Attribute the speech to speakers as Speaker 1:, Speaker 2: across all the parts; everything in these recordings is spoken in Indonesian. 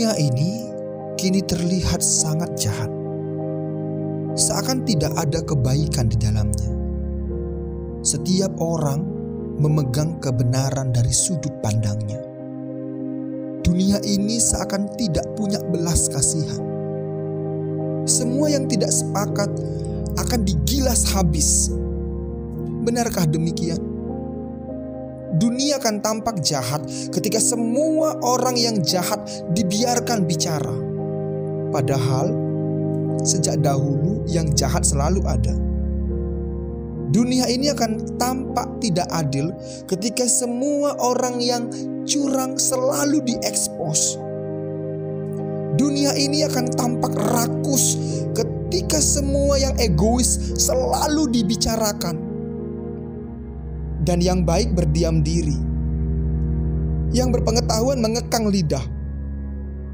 Speaker 1: Dunia ini kini terlihat sangat jahat. Seakan tidak ada kebaikan di dalamnya. Setiap orang memegang kebenaran dari sudut pandangnya. Dunia ini seakan tidak punya belas kasihan. Semua yang tidak sepakat akan digilas habis. Benarkah demikian? Dunia akan tampak jahat ketika semua orang yang jahat dibiarkan bicara. Padahal sejak dahulu yang jahat selalu ada. Dunia ini akan tampak tidak adil ketika semua orang yang curang selalu diekspos. Dunia ini akan tampak rakus ketika semua yang egois selalu dibicarakan dan yang baik berdiam diri. Yang berpengetahuan mengekang lidah,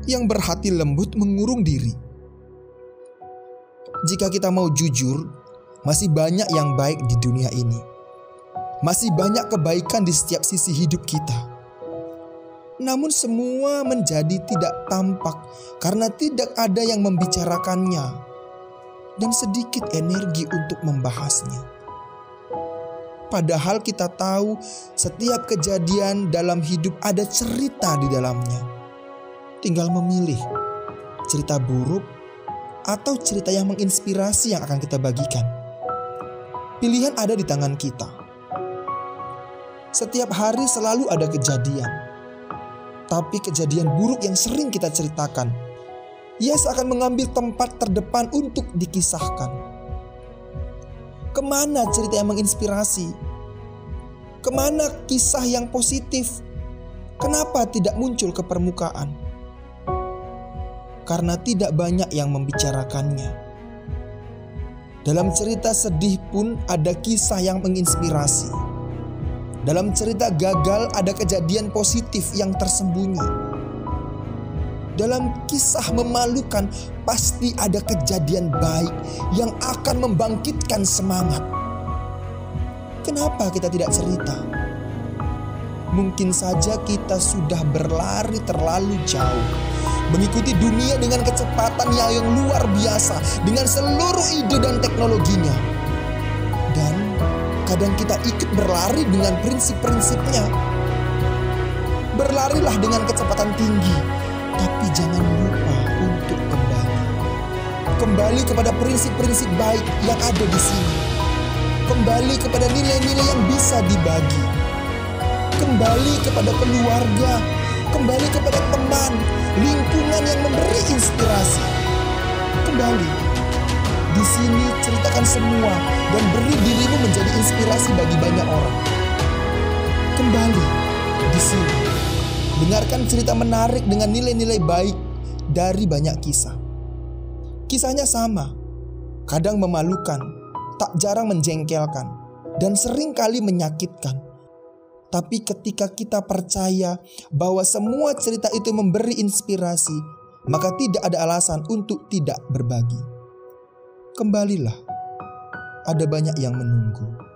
Speaker 1: yang berhati lembut mengurung diri. Jika kita mau jujur, masih banyak yang baik di dunia ini. Masih banyak kebaikan di setiap sisi hidup kita. Namun semua menjadi tidak tampak karena tidak ada yang membicarakannya dan sedikit energi untuk membahasnya. Padahal kita tahu setiap kejadian dalam hidup ada cerita di dalamnya. Tinggal memilih cerita buruk atau cerita yang menginspirasi yang akan kita bagikan. Pilihan ada di tangan kita. Setiap hari selalu ada kejadian. Tapi kejadian buruk yang sering kita ceritakan, ia seakan mengambil tempat terdepan untuk dikisahkan. Ke mana cerita yang menginspirasi? Ke mana kisah yang positif? Kenapa tidak muncul ke permukaan? Karena tidak banyak yang membicarakannya. Dalam cerita sedih pun ada kisah yang menginspirasi. Dalam cerita gagal ada kejadian positif yang tersembunyi dalam kisah memalukan pasti ada kejadian baik yang akan membangkitkan semangat. Kenapa kita tidak cerita? Mungkin saja kita sudah berlari terlalu jauh mengikuti dunia dengan kecepatan yang luar biasa dengan seluruh ide dan teknologinya. Dan kadang kita ikut berlari dengan prinsip-prinsipnya. Berlarilah dengan kecepatan tinggi tapi jangan lupa untuk kembali. Kembali kepada prinsip-prinsip baik yang ada di sini. Kembali kepada nilai-nilai yang bisa dibagi. Kembali kepada keluarga, kembali kepada teman, lingkungan yang memberi inspirasi. Kembali. Di sini ceritakan semua dan beri dirimu menjadi inspirasi bagi banyak orang. Kembali di sini. Dengarkan cerita menarik dengan nilai-nilai baik dari banyak kisah. Kisahnya sama, kadang memalukan, tak jarang menjengkelkan, dan sering kali menyakitkan. Tapi ketika kita percaya bahwa semua cerita itu memberi inspirasi, maka tidak ada alasan untuk tidak berbagi. Kembalilah, ada banyak yang menunggu.